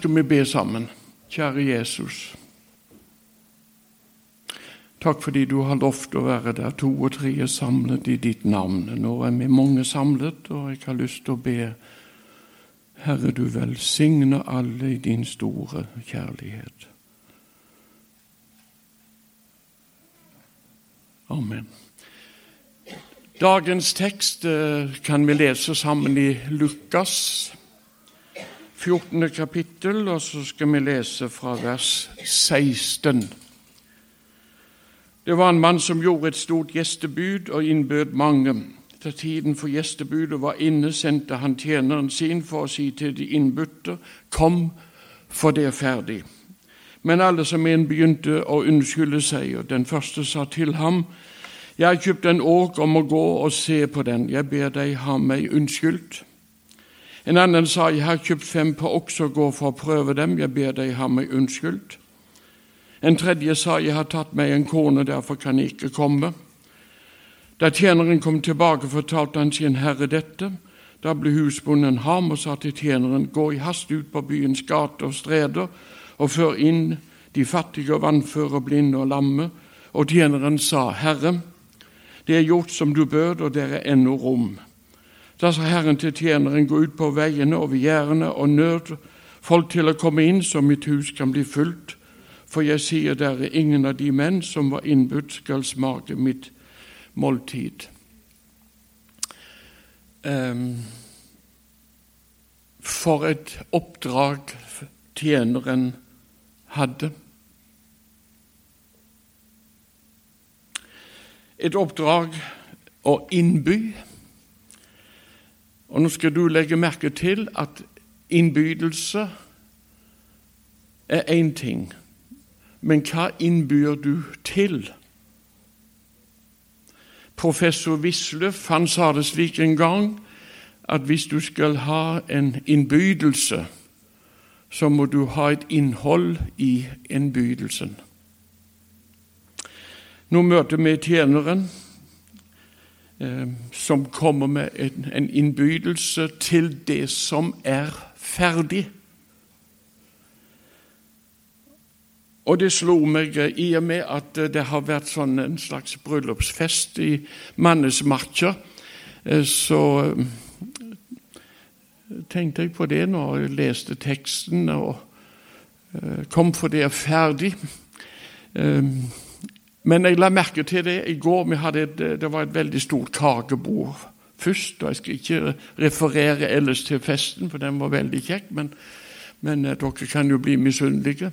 Skal vi be sammen? Kjære Jesus. Takk fordi du har lovt å være der to og tre er samlet i ditt navn. Nå er vi mange samlet, og jeg har lyst til å be Herre, du velsigne alle i din store kjærlighet. Amen. Dagens tekst eh, kan vi lese sammen i Lukas 14. kapittel, og så skal vi lese fra vers 16. Det var en mann som gjorde et stort gjestebud og innbød mange. Da tiden for gjestebudet var inne, sendte han tjeneren sin for å si til de innbudte, Kom, for det er ferdig. Men alle som en begynte å unnskylde seg, og den første sa til ham, Jeg har kjøpt en åk om å gå og se på den, jeg ber deg ha meg unnskyldt. En annen sa, Jeg har kjøpt fem på går for å prøve dem, jeg ber deg ha meg unnskyldt. En tredje sa, Jeg har tatt meg en kone, derfor kan jeg ikke komme. Da tjeneren kom tilbake, fortalte han sin herre dette. Da ble husbonden ham og sa til tjeneren, Gå i hast ut på byens gater og streder og før inn de fattige og vannføre, blinde og lamme. Og tjeneren sa, Herre, det er gjort som du bød, og det er ennå rom. Da sa Herren til tjeneren, gå ut på veiene over gjerdene og nød folk til å komme inn, så mitt hus kan bli fullt. For jeg sier dere, ingen av de menn som var innbudt, skal smake mitt måltid. Um, for et oppdrag tjeneren hadde. Et oppdrag å innby. Og Nå skal du legge merke til at innbydelse er én ting, men hva innbyr du til? Professor Wisløff han sa det slik en gang at hvis du skal ha en innbydelse, så må du ha et innhold i innbydelsen. Nå møter vi tjeneren som kommer med en, en innbydelse til det som er ferdig. Og det slo meg eh, i og med at eh, det har vært sånn en slags bryllupsfest i Mannesmarka, så tenkte jeg på det når jeg leste teksten og kom for det er ferdig. Men jeg la merke til det i går. Et, det var et veldig stort kakebord først. og Jeg skal ikke referere ellers til festen, for den var veldig kjekk. Men, men eh, dere kan jo bli misunnelige.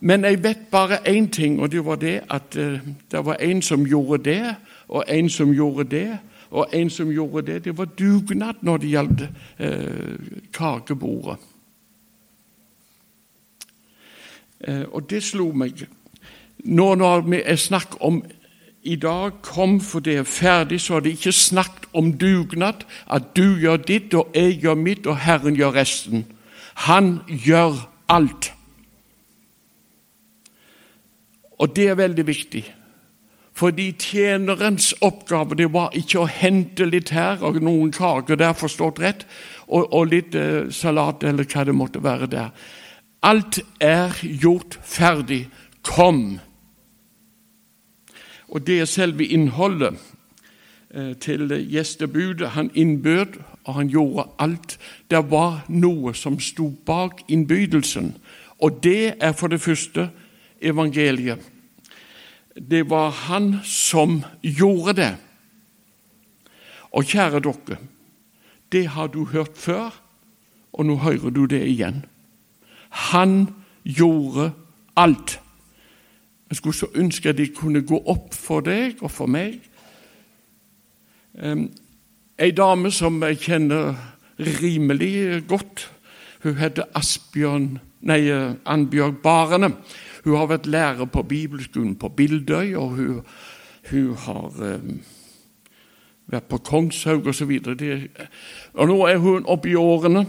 Men jeg vet bare én ting, og det var det at uh, det var en som gjorde det, og en som gjorde det, og en som gjorde det. Det var dugnad når det gjaldt eh, kakebordet. Eh, og det slo meg. Nå når vi er snakk om i dag kom for det er ferdig, så er det ikke snakket om dugnad, at du gjør ditt og jeg gjør mitt og Herren gjør resten. Han gjør alt. Og det er veldig viktig. Fordi tjenerens oppgave det var ikke å hente litt her og noen kaker der, forstått rett, og, og litt eh, salat eller hva det måtte være der. Alt er gjort ferdig. Kom! Og det er selve innholdet eh, til gjestebudet. Han innbød, og han gjorde alt. Det var noe som sto bak innbydelsen, og det er for det første evangeliet. Det var han som gjorde det. Og kjære dere, det har du hørt før, og nå hører du det igjen. Han gjorde alt. Jeg skulle så ønske at de kunne gå opp for deg og for meg. Ei dame som jeg kjenner rimelig godt, hun heter Asbjørn, nei, Annbjørg Barene. Hun har vært lærer på bibelskolen på Bildøy, og hun, hun har um, vært på Kongshaug osv. Og, og nå er hun oppe i årene.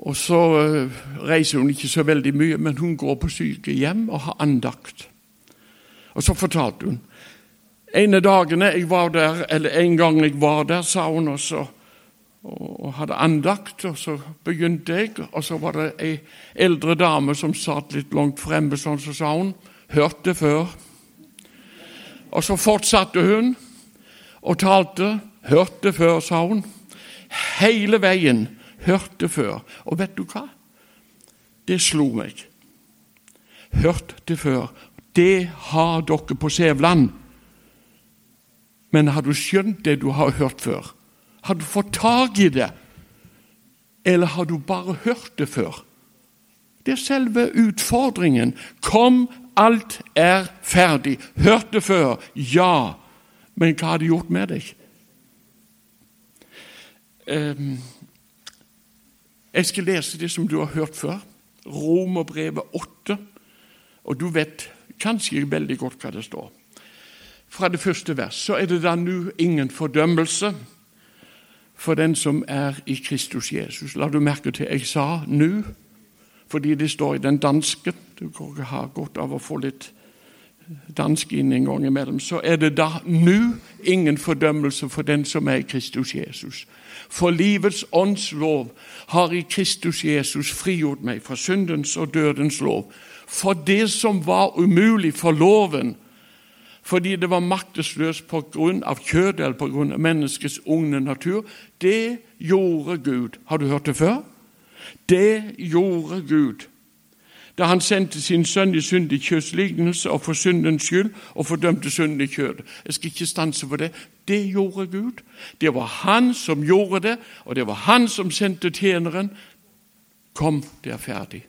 Og så eh, reiser hun ikke så veldig mye, men hun går på sykehjem og har andakt. Og så fortalte hun en av dagene jeg var der, eller en gang jeg var der, sa hun, også, og hadde andakt, og så begynte jeg. Og så var det ei eldre dame som satt litt langt fremme, sånn så sa hun 'Hørte før'. Og så fortsatte hun og talte. 'Hørte før', sa hun. Hele veien. Hørte før. Og vet du hva? Det slo meg. Hørte før. Det har dere på Sævland. Men har du skjønt det du har hørt før? Har du fått tak i det? Eller har du bare hørt det før? Det er selve utfordringen. Kom, alt er ferdig. Hørte før, ja. Men hva har det gjort med deg? Ehm, jeg skal lese det som du har hørt før. Romerbrevet 8. Og du vet kanskje veldig godt hva det står. Fra det første vers så er det da nå ingen fordømmelse for den som er i Kristus Jesus. La du merke til jeg sa nu, fordi det står i den danske. Du kan ha godt av å få litt dansk inn en gang imellom. Så er det da nå ingen fordømmelse for den som er i Kristus Jesus. For livets ånds lov har i Kristus Jesus frigjort meg fra syndens og dødens lov. For det som var umulig for loven, fordi det var maktesløst pga. kjødet eller pga. menneskets unge natur. Det gjorde Gud. Har du hørt det før? Det gjorde Gud da han sendte sin sønn i syndig kjødslignelse og for syndens skyld og fordømte synden i. Jeg skal ikke stanse for det. Det gjorde Gud. Det var han som gjorde det, og det var han som sendte tjeneren. Kom, det er ferdig.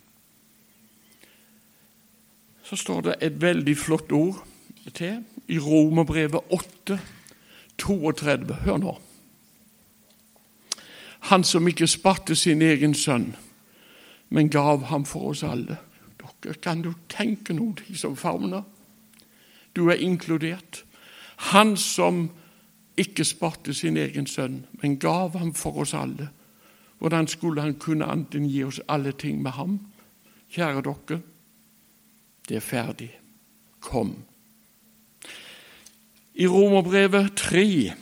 Så står det et veldig flott ord til i Romerbrevet 8, 32. Hør nå. Han som ikke sparte sin egen sønn, men gav ham for oss alle. Kan du tenke noe som favner? Du er inkludert. Han som ikke sparte sin egen sønn, men gav ham for oss alle. Hvordan skulle han kunne anten gi oss alle ting med ham? Kjære dere, det er ferdig. Kom. I Romerbrevet 3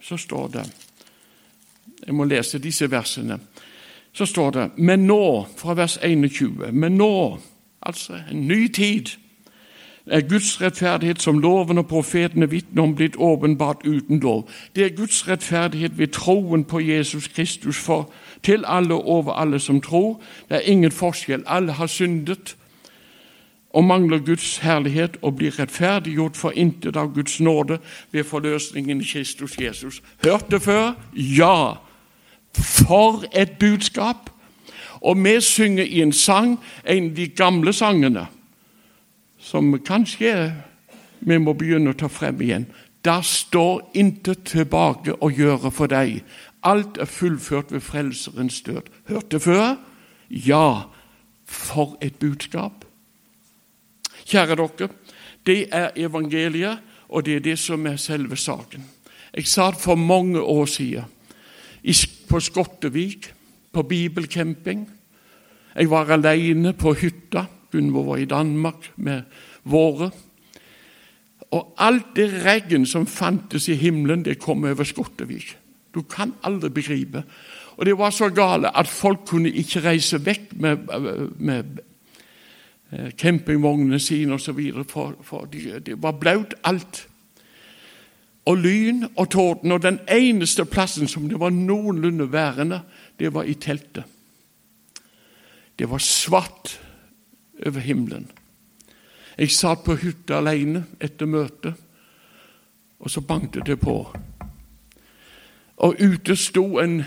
så står det Jeg må lese disse versene. Så står det Men nå, fra vers 21 Men nå, altså en ny tid, er Guds rettferdighet som loven og profetene vitner om, blitt åpenbart uten lov. Det er Guds rettferdighet ved troen på Jesus Kristus for til alle og over alle som tror. Det er ingen forskjell. Alle har syndet og mangler Guds herlighet og blir rettferdiggjort for intet av Guds nåde ved forløsningen i Kristus Jesus. Hørt det før? Ja. For et budskap! Og vi synger i en sang, en av de gamle sangene, som kanskje vi må begynne å ta frem igjen. Der står intet tilbake å gjøre for deg. Alt er fullført ved Frelserens død. Hørte før? Ja. For et budskap! Kjære dere, det er evangeliet, og det er det som er selve saken. Jeg sa det for mange år siden på Skottevik, på bibelcamping. Jeg var alene på hytta. Gunvor var i Danmark med våre. Og alt det regn som fantes i himmelen, det kom over Skottevik. Du kan aldri begripe. Og det var så gale at folk kunne ikke reise vekk med, med Eh, campingvognene sine osv. For, for det de var blaut alt. Og lyn og torden. Og den eneste plassen som det var noenlunde værende, det var i teltet. Det var svart over himmelen. Jeg satt på hytta alene etter møtet, og så banket det på. Og ute sto en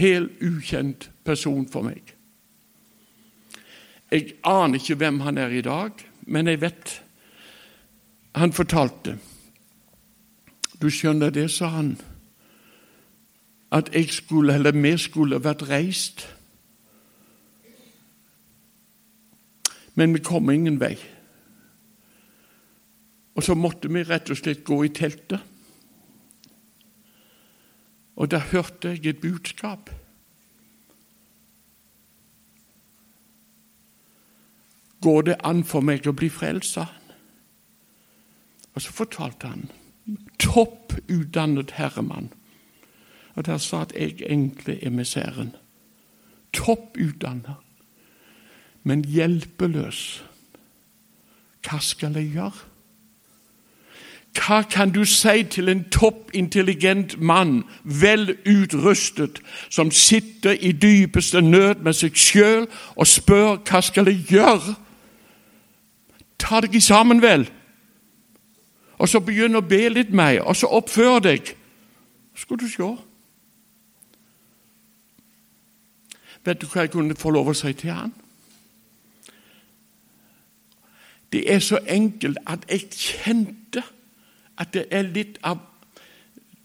helt ukjent person for meg. Jeg aner ikke hvem han er i dag, men jeg vet Han fortalte Du skjønner det, sa han, at jeg skulle, eller vi skulle vært reist. Men vi kom ingen vei. Og så måtte vi rett og slett gå i teltet. Og da hørte jeg et budskap. Går det an for meg å bli frelst? Og så fortalte han topputdannet herremann Og der satt jeg enkle emissæren. Topp utdanna, men hjelpeløs. Hva skal jeg gjøre? Hva kan du si til en toppintelligent mann, vel utrustet, som sitter i dypeste nød med seg sjøl og spør hva skal jeg gjøre? Ta deg sammen, vel. Og så begynn å be litt mer, og så oppfør deg. Skal du se. Vet du hva jeg kunne få lov å si til han? Det er så enkelt at jeg kjente at det er litt av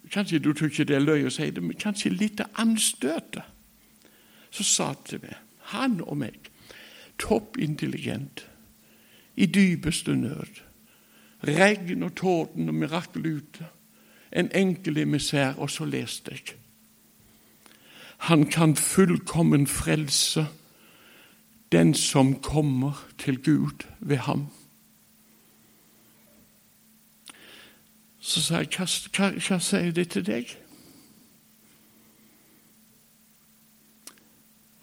Kanskje du tror ikke det er løy å si det, men kanskje litt av anstøtet. Så sa til meg, han og meg, toppintelligent, i dypeste nød, regn og torden og mirakel ute, en enkel emissær, og så leste jeg. Han kan fullkommen frelse den som kommer til Gud ved ham. Så sa jeg, hva, hva, hva sier det til deg?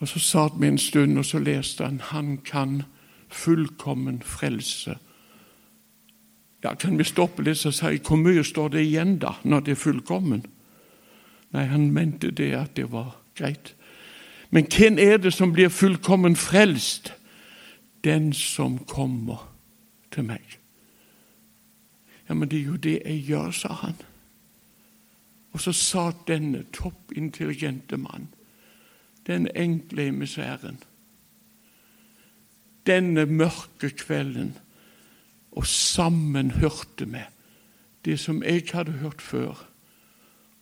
Og Så satt vi en stund, og så leste han han kan fullkommen frelse. Ja, Kan vi stoppe litt og si hvor mye står det igjen da, når det er fullkommen? Nei, han mente det at det var greit. Men hvem er det som blir fullkommen frelst? Den som kommer til meg. Ja, men det er jo det jeg gjør, sa han. Og så sa denne toppintelligente mann, den enkle emissæren, denne mørke kvelden, og sammen hørte vi det som jeg hadde hørt før,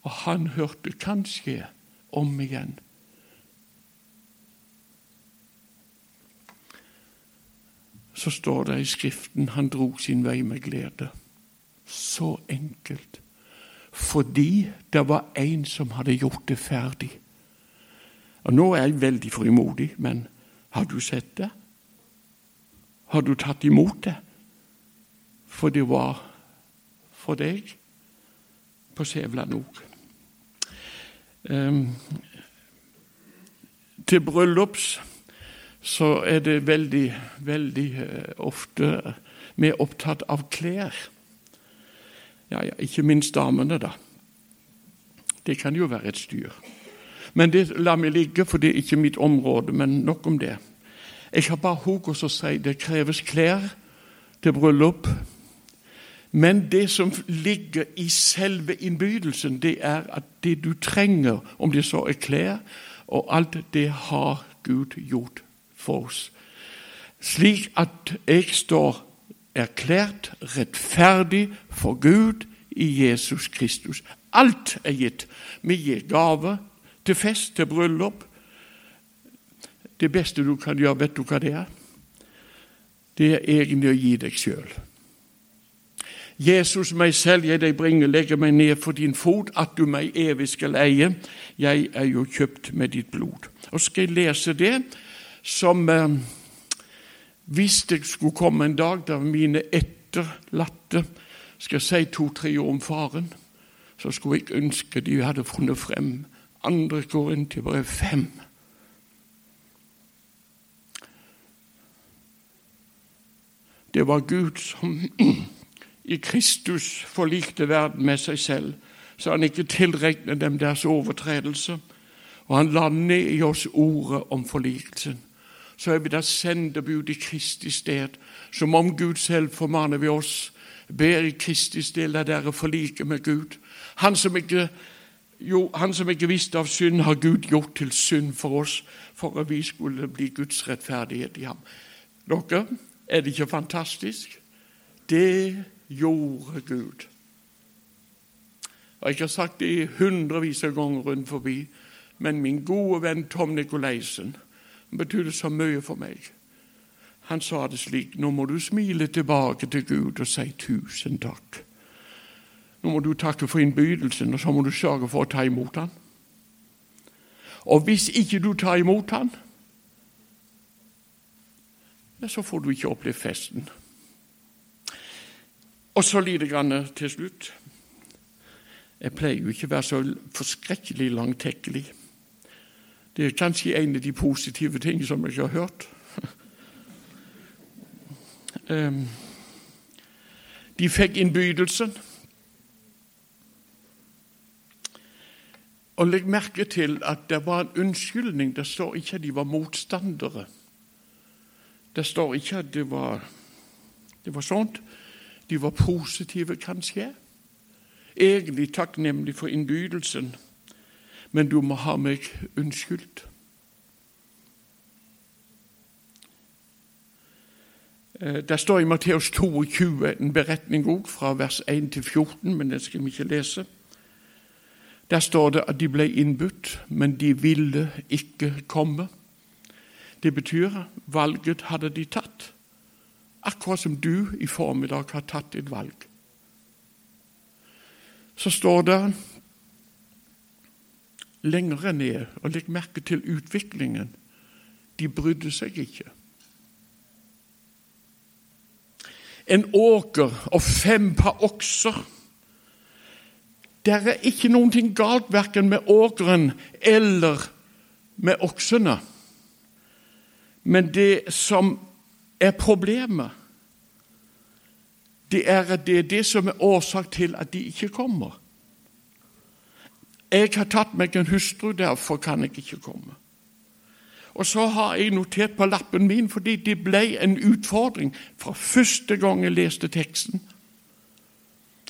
og han hørte kanskje om igjen. Så står det i Skriften han dro sin vei med glede. Så enkelt. Fordi det var en som hadde gjort det ferdig. Og Nå er jeg veldig frimodig, men har du sett det? Har du tatt imot det? For det var for deg på Sævland òg. Til bryllups så er det veldig, veldig uh, ofte vi er opptatt av klær. Ja, ja, ikke minst damene, da. Det kan jo være et styr. Men det lar meg ligge, for det er ikke mitt område. Men nok om det. Jeg har bare hokus å si det kreves klær til bryllup. Men det som ligger i selve innbydelsen, det er at det du trenger, om det så er klær, og alt det har Gud gjort for oss. Slik at jeg står erklært rettferdig for Gud i Jesus Kristus. Alt er gitt. Vi gir gave til fest, til bryllup. Det beste du kan gjøre, vet du hva det er? Det er egentlig å gi deg sjøl. Jesus, meg selv jeg deg bringer, legger meg ned for din fot, at du meg evig skal eie. Jeg er jo kjøpt med ditt blod. Og skal jeg lese det som eh, hvis det skulle komme en dag der mine etterlatte skal si to-tre ord om faren, så skulle jeg ønske de hadde funnet frem andre går inn til brev fem. Det var Gud som i Kristus forlikte verden med seg selv, så han ikke tilregnet dem deres overtredelse, og han la ned i oss ordet om forlikelsen så er vi da sendebud i Kristi sted, som om Gud selv formaner vi oss. Ber i Kristi sted, la dere forlike med Gud. Han som, ikke, jo, han som ikke visste av synd, har Gud gjort til synd for oss, for at vi skulle bli Guds rettferdighet i ham. Dere, er det ikke fantastisk? Det gjorde Gud. Og Jeg har sagt det hundrevis av ganger rundt forbi, men min gode venn Tom Nikolaisen betydde så mye for meg. Han sa det slik nå må du smile tilbake til Gud og si tusen takk. Nå må du takke for innbydelsen, og så må du sørge for å ta imot han. Og hvis ikke du tar imot han, ja, så får du ikke oppleve festen. Og så lite grann til slutt. Jeg pleier jo ikke å være så forskrekkelig langtekkelig. Det er kanskje en av de positive ting som jeg ikke har hørt. Ehm, de fikk innbydelsen. Og Legg merke til at det var en unnskyldning. Det står ikke at de var motstandere. Det står ikke at det var, det var sånt. De var positive, kanskje. Egentlig takknemlig for innbydelsen. Men du må ha meg unnskyldt. Der det står i Matteus 22 en beretning òg, fra vers 1 til 14, men den skal vi ikke lese. Der står det at de ble innbudt, men de ville ikke komme. Det betyr valget hadde de tatt, akkurat som du i formiddag har tatt et valg. Så står det lenger ned, og legg merke til utviklingen, de brydde seg ikke. En åker og fem par okser det er ikke ting galt verken med åkeren eller med oksene. Men det som er problemet, det er det er det som er årsak til at de ikke kommer. Jeg har tatt meg en hustru, derfor kan jeg ikke komme. Og så har jeg notert på lappen min, fordi det ble en utfordring fra første gang jeg leste teksten.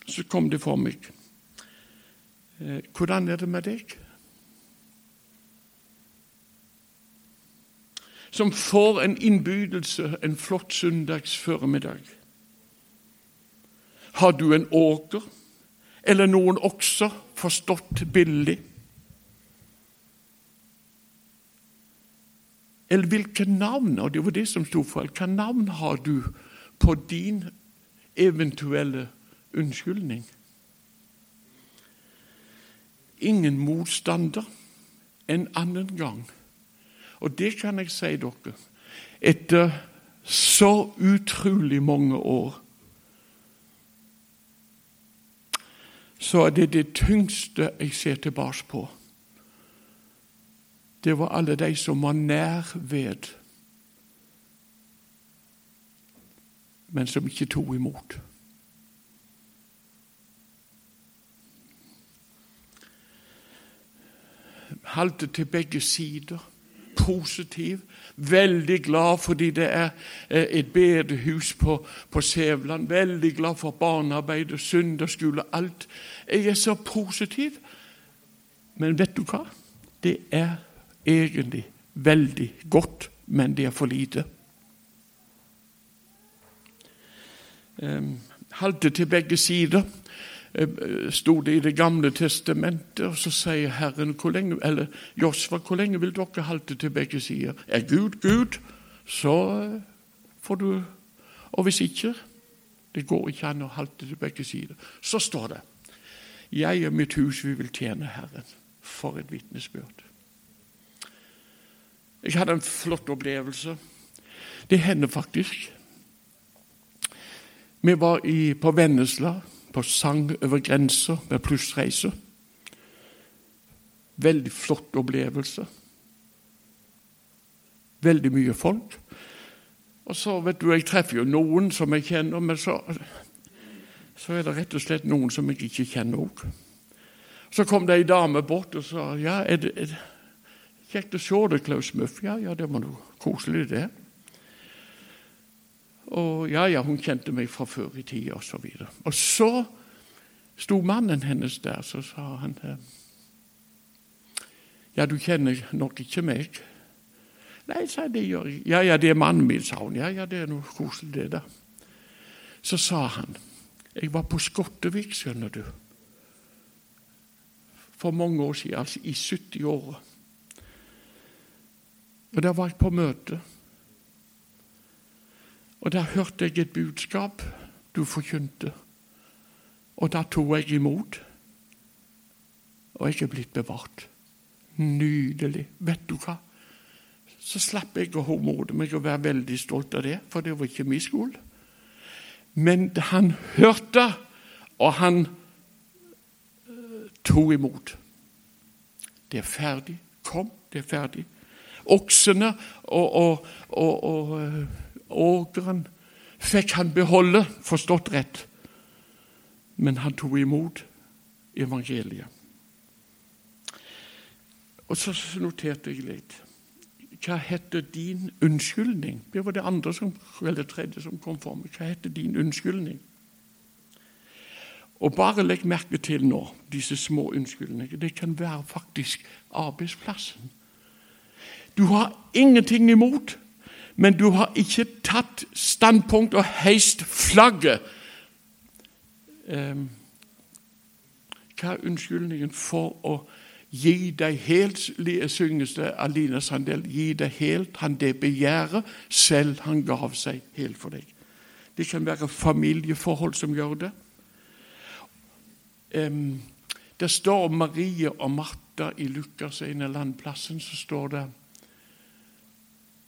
Så kom det for meg. Eh, hvordan er det med deg? Som får en innbydelse en flott søndags føremiddag. Har du en åker, eller noen okser, forstått billig? Eller hvilke navn, og det var det som sto for hvilke navn har du på din eventuelle unnskyldning? ingen motstander en annen gang. Og det kan jeg si dere. Etter så utrolig mange år så er det det tyngste jeg ser tilbake på. Det var alle de som var nær ved, men som ikke tok imot. halte til begge sider. Positiv. Veldig glad fordi det er eh, et bedehus på, på Sævland. Veldig glad for barnearbeid, søndagsskole, alt. Jeg er så positiv. Men vet du hva? Det er egentlig veldig godt, men det er for lite. Um, halte til begge sider. Eh, sto det i Det gamle testamentet, og så sier Herren hvor lenge, eller Josfa, hvor lenge vil dere halte til begge sider? Er Gud Gud, så får du Og hvis ikke Det går ikke an å halte til begge sider. Så står det Jeg og mitt hus, vi vil tjene Herren. For et vitnesbyrd. Jeg hadde en flott opplevelse. Det hender faktisk. Vi var i, på Vennesla på Sang over grensa med plussreise. Veldig flott opplevelse. Veldig mye folk. Og så, vet du, Jeg treffer jo noen som jeg kjenner, men så, så er det rett og slett noen som jeg ikke kjenner òg. Så kom det ei dame bort og sa ja, er det, er det kjekt å se deg, Klaus Muff. Ja, ja, det var noe koselig, det. Og ja, ja, hun kjente meg fra før i tida. Og, så og så sto mannen hennes der, så sa han Ja, du kjenner nok ikke meg? Nei, sa jeg, det gjør jeg. Ja, ja, det er mannen min, sa hun. Ja, ja, det er noe koselig, det, da. Så sa han Jeg var på Skottevik, skjønner du. For mange år siden, altså i 70-åra. Og der var jeg på møte. Og der hørte jeg et budskap du forkynte. Og da tok jeg imot. Og jeg er blitt bevart. Nydelig. Vet du hva? Så slapp jeg å håmode meg og være veldig stolt av det, for det var ikke min skole. Men han hørte, og han tok imot. Det er ferdig. Kom, det er ferdig. Oksene og, og, og, og ågren fikk han beholde, forstått rett. Men han tok imot evangeliet. Og så noterte jeg litt. Hva heter din unnskyldning? Det var det andre som, eller tredje som kom for meg. Hva heter din unnskyldning? Og bare legg merke til nå disse små unnskyldningene. Det kan være faktisk arbeidsplassen. Du har ingenting imot, men du har ikke tatt standpunkt og heist flagget. Um, hva er unnskyldningen for å Gi deg helt, synges det Alina Sandel, gi deg helt han det begjæret, selv han gav seg helt for deg. Det kan være familieforhold som gjør det. Um, det står om Marie og Martha i Lukas en eller annen plassen, så står det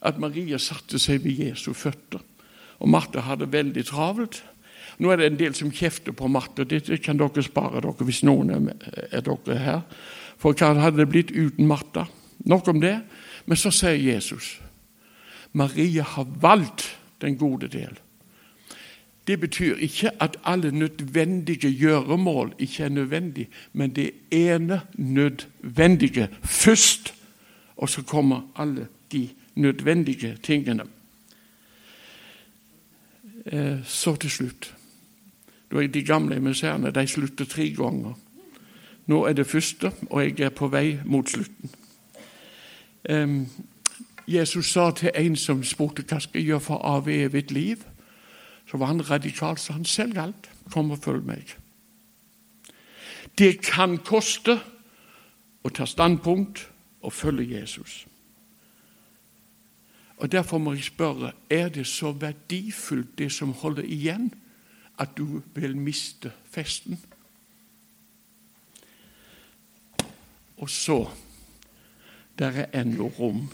at Maria satte seg ved Jesu føtter. Og Martha hadde veldig travelt. Nå er det en del som kjefter på Martha. Det kan dere spare dere hvis noen er dere her. For hva hadde det blitt uten Martha? Nok om det. Men så sier Jesus Maria har valgt den gode del. Det betyr ikke at alle nødvendige gjøremål ikke er nødvendig, men det ene nødvendige først, og så kommer alle de nødvendige tingene. Eh, så til slutt De gamle emissærene de slutter tre ganger. Nå er det første, og jeg er på vei mot slutten. Jesus sa til en som spurte hva skal jeg gjøre for av evig liv, så var han radikal, så han selv galt, Kom og følg meg. Det kan koste å ta standpunkt og følge Jesus. Og Derfor må jeg spørre er det så verdifullt, det som holder igjen, at du vil miste festen? Og så der er ennå rom.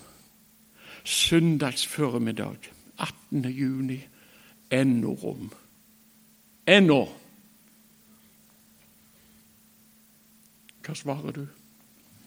Søndags formiddag 18. juni. Ennå rom. Ennå. Hva svarer du?